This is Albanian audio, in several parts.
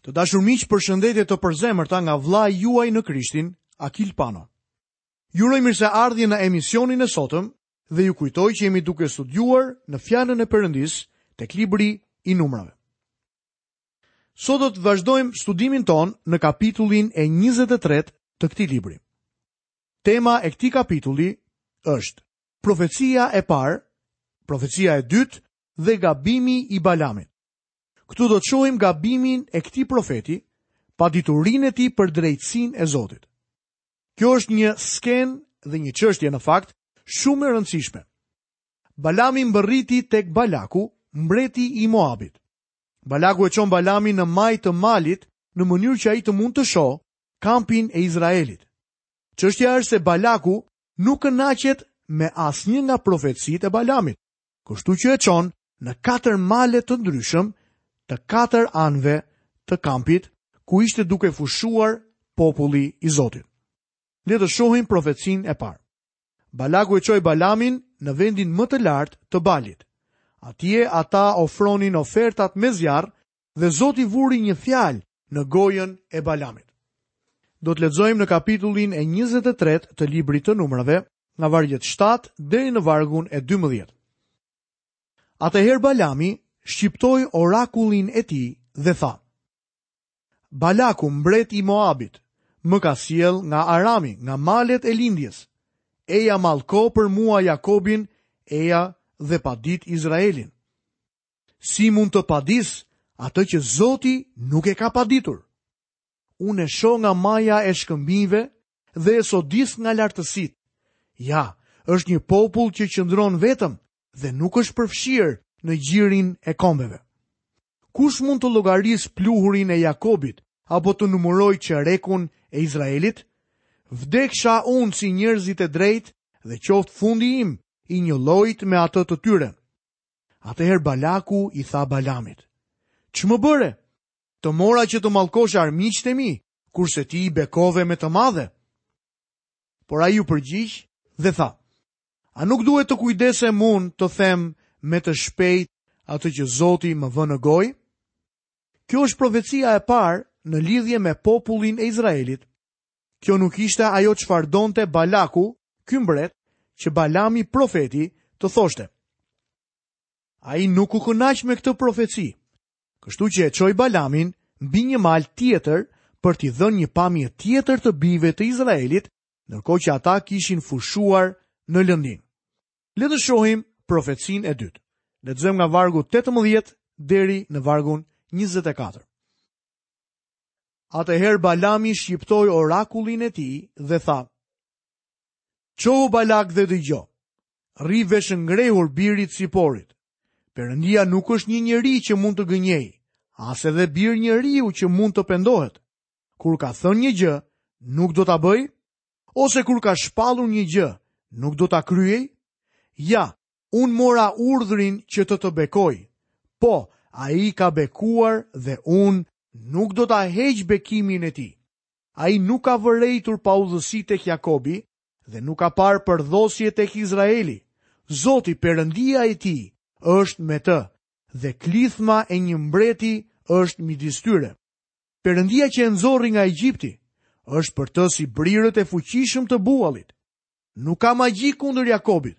Të dashur miq, përshëndetje të përzemërta nga vëllai juaj në Krishtin, Akil Pano. Ju uroj mirëseardhje në emisionin e sotëm dhe ju kujtoj që jemi duke studiuar në Fjalën e Perëndisë tek libri i Numrave. Sot do të vazhdojmë studimin tonë në kapitullin e 23 të këtij libri. Tema e këtij kapitulli është profecia e parë, profecia e dytë dhe gabimi i Balamit. Këtu do të shohim gabimin e këtij profeti paditurinë e tij për drejtësinë e Zotit. Kjo është një skenë dhe një çështje në fakt shumë e rëndësishme. Balami mbërriti tek Balaku, mbreti i Moabit. Balaku e çon Balamin në majë të malit në mënyrë që ai të mund të shohë kampin e Izraelit. Çështja është se Balaku nuk kënaqet me asnjë nga profecitë e Balamit. kështu që e çon në katër male të ndryshëm të katër anëve të kampit ku ishte duke fushuar populli i Zotit. Le të shohim profecinë e parë. Balaku e çoi Balamin në vendin më të lartë të Balit. Atje ata ofronin ofertat me zjarr dhe Zoti vuri një fjalë në gojën e Balamit. Do të lexojmë në kapitullin e 23 të librit të numrave, nga vargu 7 deri në vargun e 12. Atëherë Balami shqiptoi orakullin e tij dhe tha: Balaku mbret i Moabit, më ka sjellë nga Arami, nga malet e lindjes. Eja mallko për mua Jakobin, eja dhe padit Izraelin. Si mund të padis atë që Zoti nuk e ka paditur? Unë e shoh nga maja e shkëmbinjve dhe e sodis nga lartësitë. Ja, është një popull që qëndron vetëm dhe nuk është përfshirë në gjirin e kombeve. Kush mund të llogarisë pluhurin e Jakobit apo të numërojë çerekun e Izraelit? Vdeksha unë si njerëzit e drejtë dhe qoftë fundi im i njëllojtë me atë të tyre. Atëherë Balaku i tha Balamit, Ç'më bëre? Të mora që të mallkosh armiqtë e mi, kurse ti i bekove me të madhe. Por ai u përgjigj dhe tha, A nuk duhet të kujdesem unë të them me të shpejt atë që Zoti më vë në gojë? Kjo është profecia e parë në lidhje me popullin e Izraelit. Kjo nuk ishte ajo çfarë donte Balaku, ky mbret, që Balami profeti të thoshte. Ai nuk u kënaq me këtë profeci, kështu që e çoi Balamin mbi një mal tjetër për t'i dhënë një pamje tjetër të bijve të Izraelit, ndërkohë që ata kishin fushuar në lëndinë. Le të shohim profecinë e dytë. Lexojmë nga vargu 18 deri në vargun 24. Atëherë Balami shqiptoi orakullin e tij dhe tha: Çohu Balak dhe dëgjo. Rri vesh ngrehur bir i Tsiporit. Perëndia nuk është një njeri që mund të gënjejë, as edhe bir njeriu që mund të pendohet. Kur ka thënë një gjë, nuk do ta bëjë? Ose kur ka shpallur një gjë, nuk do ta kryejë? Ja, Unë mora urdhrin që të të bekoj. Po, ai ka bekuar dhe unë nuk do ta heq bekimin e tij. Ai nuk ka vërejtur paudhësi tek Jakobi dhe nuk ka parë përdhosje tek Izraeli. Zoti Perëndia e tij është me të dhe klithma e një mbreti është midis tyre. Perëndia që e nxori nga Egjipti është për të si brirët e fuqishëm të buallit. Nuk ka magji kundër Jakobit,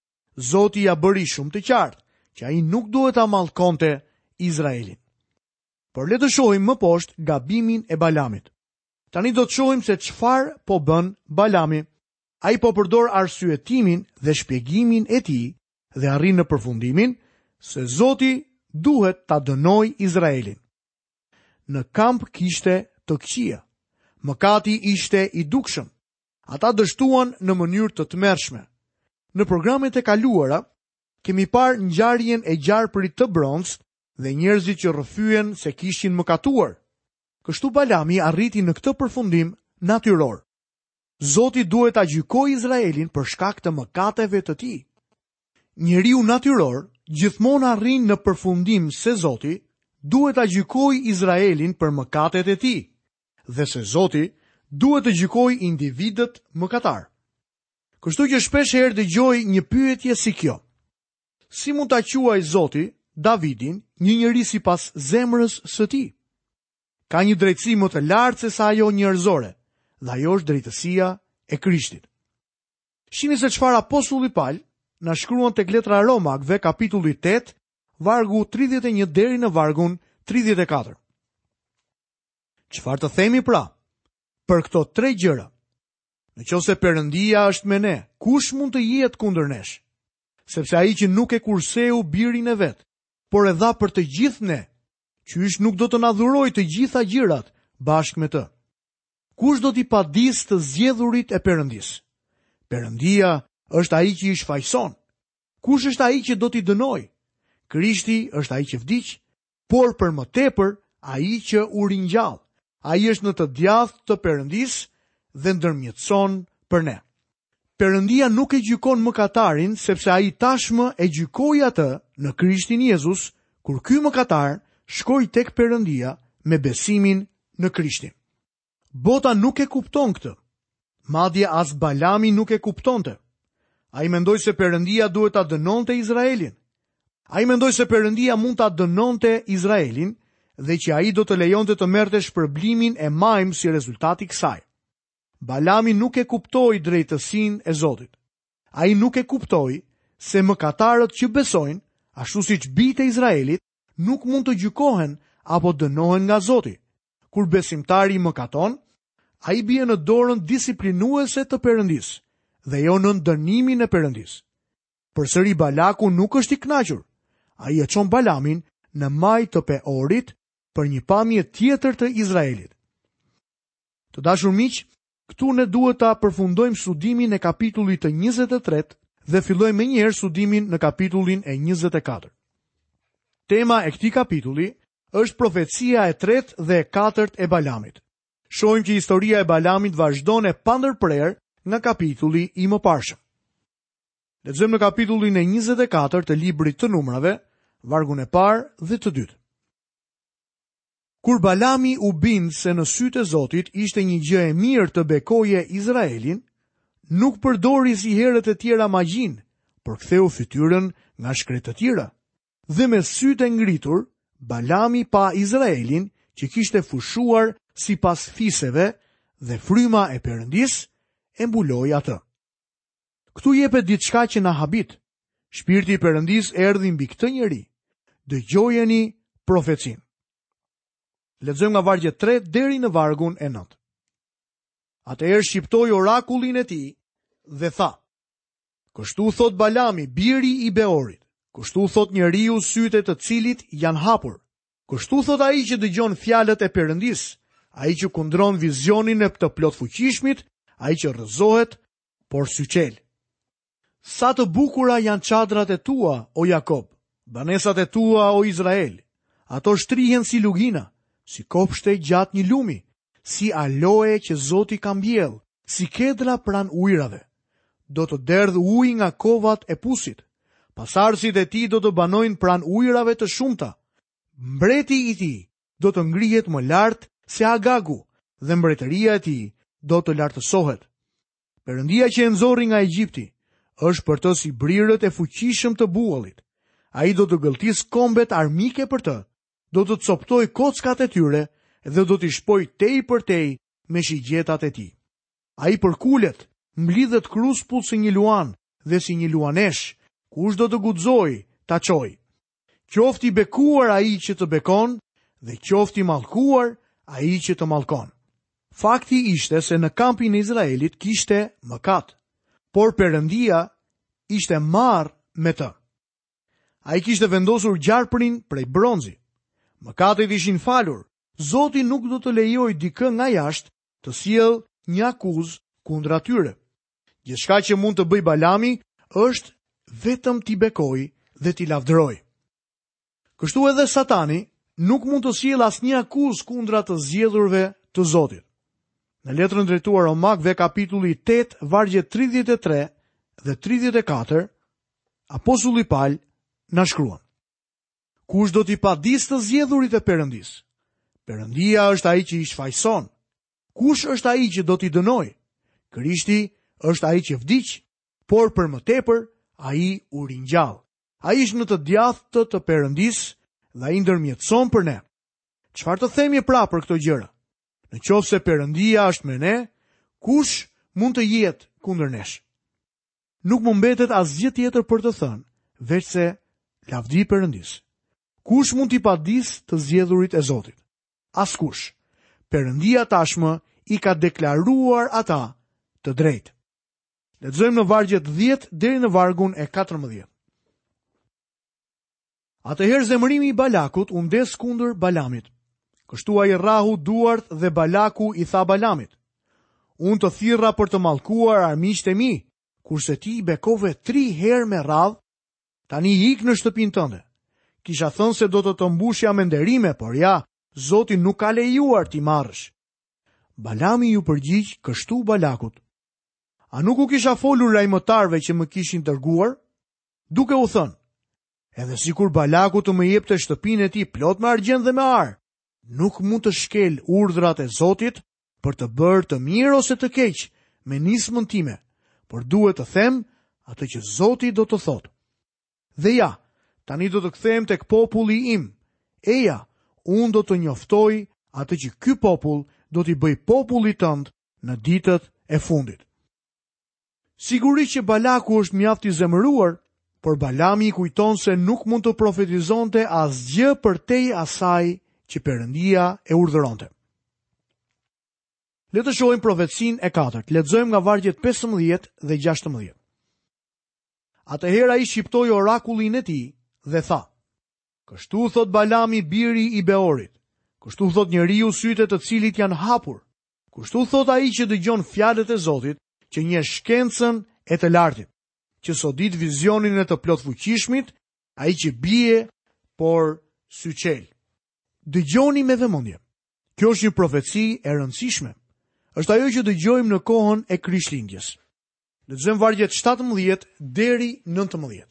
Zoti ia bëri shumë të qartë që ai nuk duhet ta mallkonte Izraelin. Por le të shohim më poshtë gabimin e Balamit. Tani do të shohim se çfarë po bën Balami. Ai po përdor arsyetimin dhe shpjegimin e tij dhe arrin në përfundimin se Zoti duhet ta dënojë Izraelin. Në kamp kishte të këqija. Mëkati ishte i dukshëm. Ata dështuan në mënyrë të tmerrshme. Në programet e kaluara kemi parë ngjarjen e gjarprit të bronztë dhe njerëzit që rrëfyen se kishin mëkatuar. Kështu Balami arriti në këtë përfundim natyror. Zoti duhet ta gjykojë Izraelin për shkak të mëkateve të tij. Njeriu natyror gjithmonë arrin në përfundim se Zoti duhet ta gjykojë Izraelin për mëkatet e tij. dhe se Zoti duhet të gjykojë individët mëkatarë. Kështu që shpeshherë dëgjoj një pyetje si kjo, Si mund ta quajë Zoti Davidin një njeri sipas zemrës së tij? Ka një drejtësi më të lartë sesa ajo njerëzore, dhe ajo është drejtësia e Krishtit. Shihni se çfarë apostulli Pal na shkruan tek letra Romakëve kapitulli 8, vargu 31 deri në vargun 34. Çfarë të themi pra? Për këto tre gjëra. Në qoftë se Perëndia është me ne, kush mund të jetë kundër nesh? Sepse ai që nuk e kurseu birin e vet, por e dha për të gjithë ne, qysh nuk do të na dhurojë të gjitha gjërat bashkë me të. Kush do t'i padisë të zgjedhurit e Perëndisë? Perëndia është ai që i shfajëson. Kush është ai që do t'i dënojë? Krishti është ai që vdiq por për më tepër ai që u ringjall. Ai është në të djathtë të Perëndisë dhe ndërmjetëson për ne. Perëndia nuk e gjykon mëkatarin sepse ai tashmë e gjykoi atë në Krishtin Jezus, kur ky mëkatar shkoi tek Perëndia me besimin në Krishtin. Bota nuk e kupton këtë. Madje as Balami nuk e kuptonte. Ai mendoi se Perëndia duhet ta dënonte Izraelin. Ai mendoi se Perëndia mund ta dënonte Izraelin dhe që ai do ta lejonte të merrte shpërblimin e majmë si rezultat i kësaj. Balami nuk e kuptoi drejtësinë e Zotit. Ai nuk e kuptoi se mëkatarët që besojnë, ashtu siç bijtë e Izraelit, nuk mund të gjykohen apo dënohen nga Zoti. Kur besimtari mëkaton, ai bie në dorën disiplinuese të Perëndisë dhe jo nën dënimin e Perëndisë. Përsëri Balaku nuk është i kënaqur, ai e çon Balamin në majë të Peorit për një pamje tjetër të Izraelit. Të dashur miq, Këtu ne duhet ta përfundojmë studimin e kapitullit të njëzet e tretë dhe fillojmë menjëherë studimin në kapitullin e njëzet e katër. Tema e këtij kapitulli është profecia e tretë dhe e katërt e Balamit. Shohim që historia e Balamit vazhdon e pandërprerë nga kapitulli i mëparshëm. Lexojmë në kapitullin e 24 të librit të Numrave, vargun e parë dhe të dytë. Kur Balami u bind se në sytë e Zotit ishte një gjë e mirë të bekoje Izraelin, nuk përdori si herët e tjera magjinë, por ktheu fytyrën nga shkretëtira. Dhe me sytë e ngritur, Balami pa Izraelin që kishte fushuar sipas fiseve dhe fryma e Perëndisë e mbuloi atë. Këtu jepet diçka që na habit. Shpirti i Perëndisë erdhi mbi këtë njeri. Dëgjojeni profecinë. Lexojmë nga vargu i 3 deri në vargun e 9. Atëherë shqiptoi orakullin e tij dhe tha: Kështu thotë Balami, biri i Beorit, kështu thotë njeriu sytë e të cilit janë hapur, Kështu thotë ai që dëgjon fjalët e Perëndisë, ai që kundron vizionin e të plotfuqishmit, ai që rrëzohet, por syçel. Sa të bukura janë çadrat e tua, o Jakob, banesat e tua, o Izrael. Ato shtrihen si lugina, si kopshte gjatë një lumi, si aloe që Zoti ka mbjellë, si kedra pranë ujërave. Do të derdhë ujë nga kovat e pusit. Pasardhësit e tij do të banojnë pranë ujërave të shumta. Mbreti i tij do të ngrihet më lart se Agagu dhe mbretëria e tij do të lartësohet. Perëndia që e nxorri nga Egjipti është për të si brirët e fuqishëm të buallit. Ai do të gëlltisë kombet armike për të do të copëtojë kockat e tyre dhe do t'i shpojë tej për tej me shigjetat e tij. Ai përkulet, mblidhet kruspull si një luan dhe si një luaneshë, kush do të guxojë ta çojë. Qoftë i bekuar ai që të bekon dhe qoftë i mallkuar ai që të mallkon. Fakti ishte se në kampin e Izraelit kishte mëkat, por Perëndia ishte marrë me të. Ai kishte vendosur gjarprin prej bronzi. Mëkatet ishin falur, Zoti nuk do të lejojë dikë nga jashtë të sjellë një akuzë kundra tyre. Gjithçka që mund të bëjë Balami është vetëm t'i bekojë dhe t'i lavdërojë. Kështu edhe Satani nuk mund të sjellë asnjë akuzë kundra të zgjedhurve të Zotit. Në letrën drejtuar Romakëve kapitulli 8 vargjet 33 dhe 34 Apostulli Pal na shkruan. Kush do t'i padisë të zgjedhurit e Perëndisë? Perëndia është ai që i shfajëson. Kush është ai që do t'i dënojë? Krishti është ai që vdiq, por për më tepër ai u ringjall. Ai është në të djathtë të, të Perëndisë dhe ai ndërmjetëson për ne. Çfarë të themi pra për këto gjëra? Në qoftë se Perëndia është me ne, kush mund të jetë kundër nesh? Nuk më mbetet asgjë tjetër për të thënë, veçse lavdi Perëndisë. Kush mund t'i padisë të zgjedhurit e Zotit? Askush. Perëndia tashmë i ka deklaruar ata të drejtë. Lexojmë në vargjet 10 deri në vargun e 14. Atëherë zemërimi i Balakut u ndez kundër Balamit. Kështu ai rrahu duart dhe Balaku i tha Balamit: Unë të thirra për të mallkuar armiqtë e mi, kurse ti i bekove tri herë me radhë, tani ik në shtëpinë tënde. Kisha thënë se do të të mbushja me nderime, por ja, Zoti nuk ka lejuar t'i marrësh. Balami iu përgjigj kështu Balakut. A nuk u kisha folur lajmëtarve që më kishin dërguar? duke u thënë, edhe sikur Balaku të më jepte shtëpinë e tij plot me argjend dhe me ar, nuk mund të shkel urdhrat e Zotit për të bërë të mirë ose të keq me nismën time, por duhet të them atë që Zoti do të thotë. Dhe ja, tani do të kthehem tek populli im. Eja, unë do të njoftoj atë që ky popull do t'i bëjë popullit tënd në ditët e fundit. Sigurisht që Balaku është mjaft i zemëruar, por Balami i kujton se nuk mund të profetizonte asgjë përtej asaj që Perëndia e urdhëronte. Le të shohim profecinë e katërt. Lexojmë nga vargjet 15 dhe 16. Atëherë ai shqiptoi orakullin e tij dhe tha, Kështu thotë Balami biri i Beorit, kështu thotë njeriu sytë e të cilit janë hapur, Kështu thotë ai që dëgjon fjalët e Zotit, që njeh shkencën e të lartit, që sodit vizionin e të plotfuqishmit, ai që bie, por syçelë. Dëgjoni me vëmendje. Kjo është një profeci e rëndësishme. Është ajo që dëgjojmë në kohën e Krishtlindjes. Lexojmë vargjet 17 deri 19.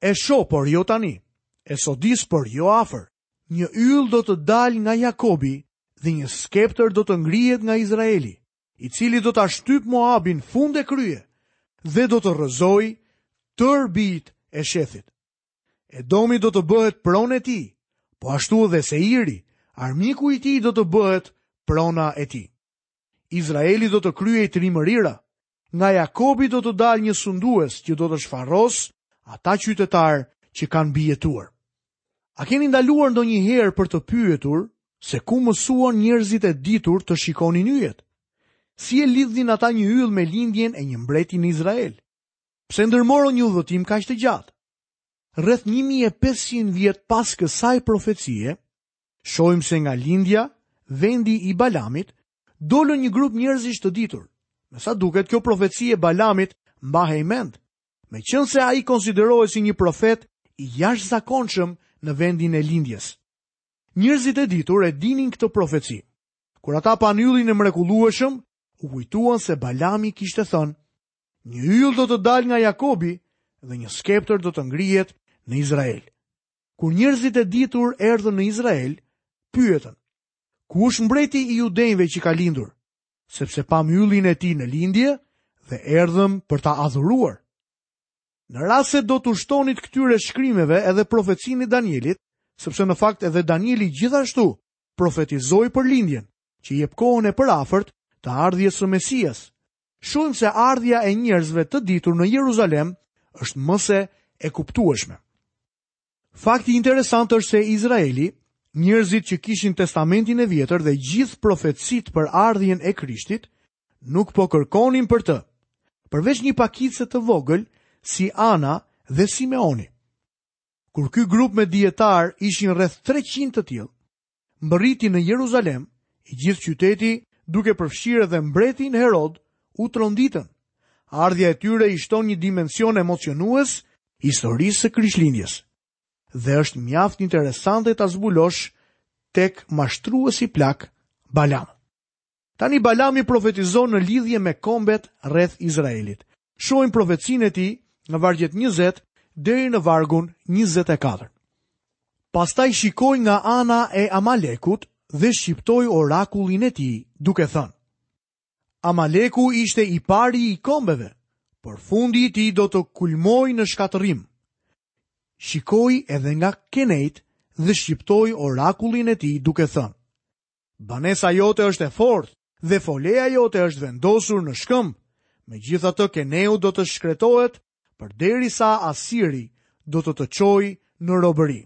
E shoh, por jo tani. E sodis, por jo afër. Një yll do të dalë nga Jakobi dhe një skeptër do të ngrihet nga Izraeli, i cili do ta shtypë Moabin fund e krye dhe do të rrëzojë tërë bijtë e Shethit. Edomi do të bëhet pronë e tij, po ashtu dhe Seiri, armiku i tij do të bëhet prona e tij. Izraeli do të kryejë trimërira, Nga Jakobi do të dalë një sundues që do të shfarrosë ata qytetarë që kanë mbijetuar. A keni ndaluar ndonjëherë për të pyetur se ku mësuan njerëzit e ditur të shikonin yjet? Si e lidhnin ata një yll me lindjen e një mbreti në Izrael? Pse ndërmorën një udhëtim kaq të gjatë? Rreth 1500 vjet pas kësaj profecie, Shohim se nga lindja, vendi i Balamit, dolën një grup njerëzish të ditur. Me sa duket, kjo profeci e Balamit mbahej mend, meqenëse ai konsiderohet si një profet i jashtëzakonshëm në vendin e lindjes. Njerëzit e ditur e dinin këtë profeci. Kur ata panë yllin e mrekullueshëm, u kujtuan se Balami kishte thënë, një yll do të dalë nga Jakobi dhe një skeptër do të ngrihet në Izrael. Kur njerëzit e ditur erdhën në Izrael, pyetën, ku është mbreti i judenjve që ka lindur, sepse pamë yllin e tij në lindje dhe erdhëm për ta adhuruar. Në rast se do t'u shtonit këtyre shkrimeve edhe profecinë e Danielit, sepse në fakt edhe Danieli gjithashtu profetizoi për lindjen, që jep kohën e përafërt të ardhjes së Mesias, Shohim se ardhja e njerëzve të ditur në Jeruzalem është mëse e kuptueshme. Fakti interesant është se Izraeli, njerëzit që kishin testamentin e vjetër dhe gjithë profecitë për ardhjen e Krishtit, nuk po kërkonin për të, përveç një pakice të vogël si Ana dhe Simeoni. Kur ky grup me dijetarë ishin rreth 300 të tillë, mbërriti në Jeruzalem, i gjithë qyteti, duke përfshirë edhe mbretin Herod, u tronditën. Ardhja e tyre i shton një dimension emocionues historisë së Krishtlindjes dhe është mjaft interesante ta zbulosh tek mashtruesi plak Balam. Tani Balami profetizon në lidhje me kombet rreth Izraelit. Shohim profecinë e tij në vargjet 20 deri në vargun 24. Pastaj shikoi nga ana e Amalekut dhe shqiptoi orakullin e tij, duke thënë, Amaleku ishte i pari i kombeve, por fundi i tij do të kulmojë në shkatërrim. Shikoi edhe nga Kenejtë dhe shqiptoi orakullin e tij duke thënë, Banesa jote është e fortë dhe foleja jote është vendosur në shkëmb. Megjithatë Keneu do të shkretohet përderisa Asiri do të të çojë në robëri.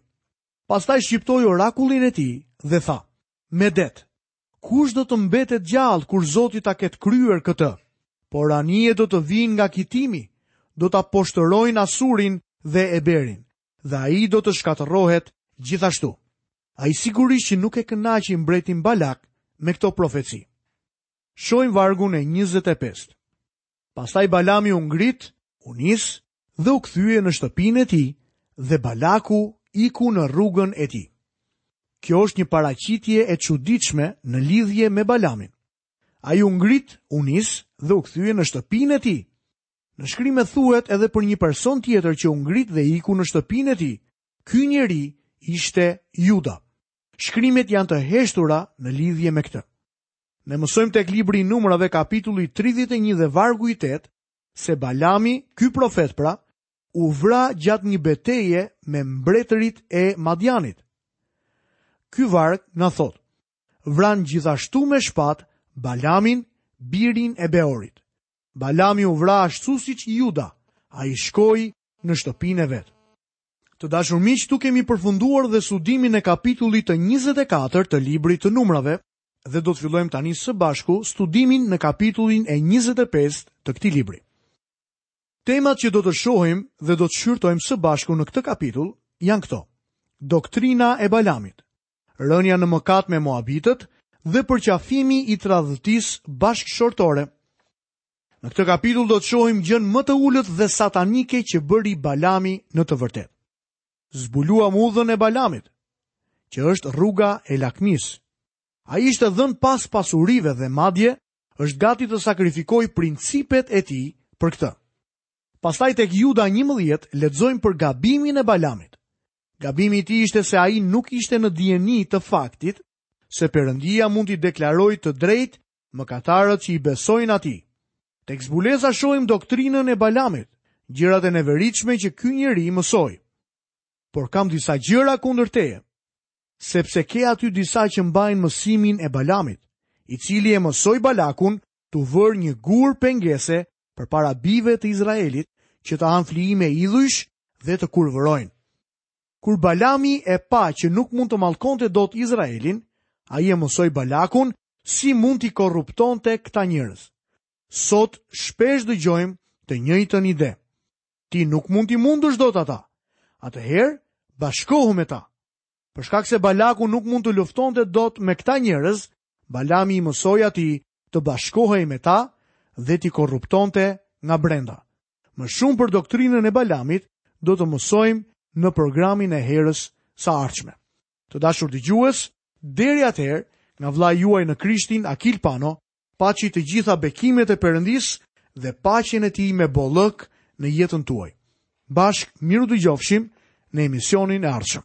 Pastaj shqiptoi orakullin e tij dhe tha, medet, kush do të mbetet gjallë kur Zoti ta ketë kryer këtë? Por anije do të vijnë nga Kitimi, do ta poshtërojnë Asurin dhe Eberin, dhe ai do të shkatërrohet gjithashtu. Ai sigurisht që nuk e kënaqi mbretin Balak me këto profeci. Shohim vargun e 25. Pastaj Balami u ngrit, u nis dhe u kthye në shtëpinë e tij dhe Balaku iku në rrugën e tij. Kjo është një paraqitje e çuditshme në lidhje me Balamin. Ai u ngrit, u nis dhe u kthye në shtëpinë e tij. Në shkrimet thuhet edhe për një person tjetër që u ngrit dhe iku në shtëpinë e tij. Ky njeri ishte Juda. Shkrimet janë të heshtura në lidhje me këtë. Ne mësojmë tek libri i numrave kapitulli 31 dhe vargu i 8 se Balami, ky profet pra, u vra gjatë një beteje me mbretërit e Madianit. Ky varg na thotë, vranë gjithashtu me shpatë Balamin, birin e Beorit. Balami u vra ashtu si Juda, ai shkoi në shtëpinë e vet. Të dashur miq, këtu kemi përfunduar dhe studimin e kapitullit të 24 të librit të numrave dhe do të fillojmë tani së bashku studimin në kapitullin e 25 të këtij libri. Temat që do të shohim dhe do të shqyrtojmë së bashku në këtë kapitull janë këto. Doktrina e Balamit, rënia në mëkat me moabitët dhe përqafimi i tradhëtisë bashkëshortore. Në këtë kapitull do të shohim gjënë më të ulët dhe satanike që bëri Balami në të vërtetë. Zbuluam udhën e Balamit, që është rruga e lakmisë. Ai ishte dhënë pas pasurive dhe madje, është gati të sakrifikojë principet e tij për këtë. Pastaj tek Juda njëmbëdhjetë, lexojmë për gabimin e Balamit. Gabimi i tij ishte se ai nuk ishte në dijeni të faktit se Perëndia mund t'i deklarojë të drejtë mëkatarët që i besojnë atij. Tek Zbulesa shohim doktrinën e Balamit, gjërat e neveritshme që ky njeri mësoi. Por kam disa gjëra kundër teje, sepse ke aty disa që mbajnë mësimin e Balamit, i cili e mësoi Balakun t'u vërë një gur pengese përpara bijve të Izraelit që të hanë flijime idhujsh dhe të kurvërojnë. Kur Balami e pa që nuk mund të mallkonte dot Izraelin, ai e mësoi Balakun si mund t'i korruptonte këta njerëz. Sot shpesh dëgjojmë të njëjtën ide. Ti nuk mund t'i mundësh dot ata. Atëherë, bashkohu me ta. Për shkak se Balaku nuk mund të luftonte dot me këta njerëz, Balami i mësoi atij të bashkohej me ta dhe t'i korruptonte nga brenda. Më shumë për doktrinën e Balamit do të mësojmë në programin e herës së ardhshme. Të dashur dëgjues, deri atëherë, nga vëllai juaj në Krishtin Akil Pano, paçi të gjitha bekimet e Perëndisë dhe paqen e tij me bollëk në jetën tuaj. Bashkë mirudëgjofshim në emisionin e ardhshëm.